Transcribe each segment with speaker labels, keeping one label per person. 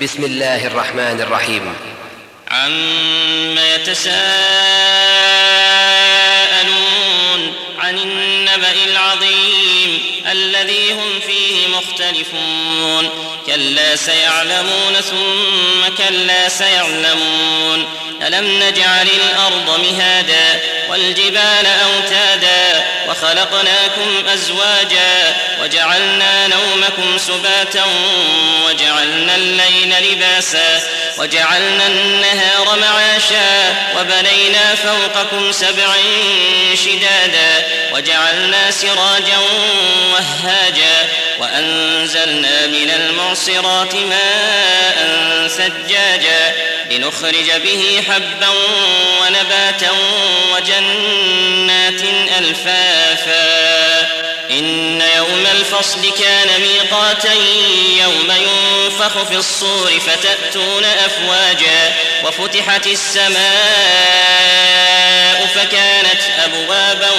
Speaker 1: بسم الله الرحمن الرحيم.
Speaker 2: عما يتساءلون عن النبأ العظيم الذي هم فيه مختلفون. كلا سيعلمون ثم كلا سيعلمون. ألم نجعل الأرض مهادا والجبال أوتادا وخلقناكم أزواجا وجعلنا نومكم سباتا وجعلنا الليل لباسا وجعلنا النهار معاشا وبنينا فوقكم سبعا شدادا وجعلنا سراجا وهاجا وأنزلنا من المعصرات ماء ثجاجا لنخرج به حبا ونباتا ألفافا. إن يوم الفصل كان ميقاتا يوم ينفخ في الصور فتأتون أفواجا وفتحت السماء فكانت أبوابا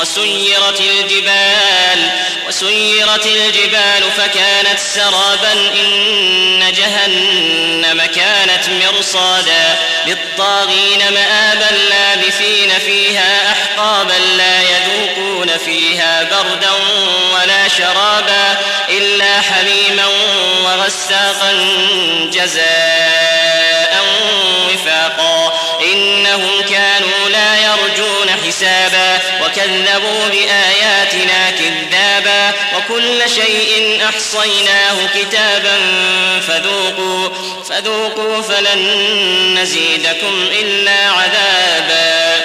Speaker 2: وسيرت الجبال وسيرت الجبال فكانت سرابا إن جهنم كانت مرصادا للطاغين مآبا لابثين فيها يذوقون فيها بردا ولا شرابا إلا حميما وغساقا جزاء وفاقا إنهم كانوا لا يرجون حسابا وكذبوا بآياتنا كذابا وكل شيء أحصيناه كتابا فذوقوا فذوقوا فلن نزيدكم إلا عذابا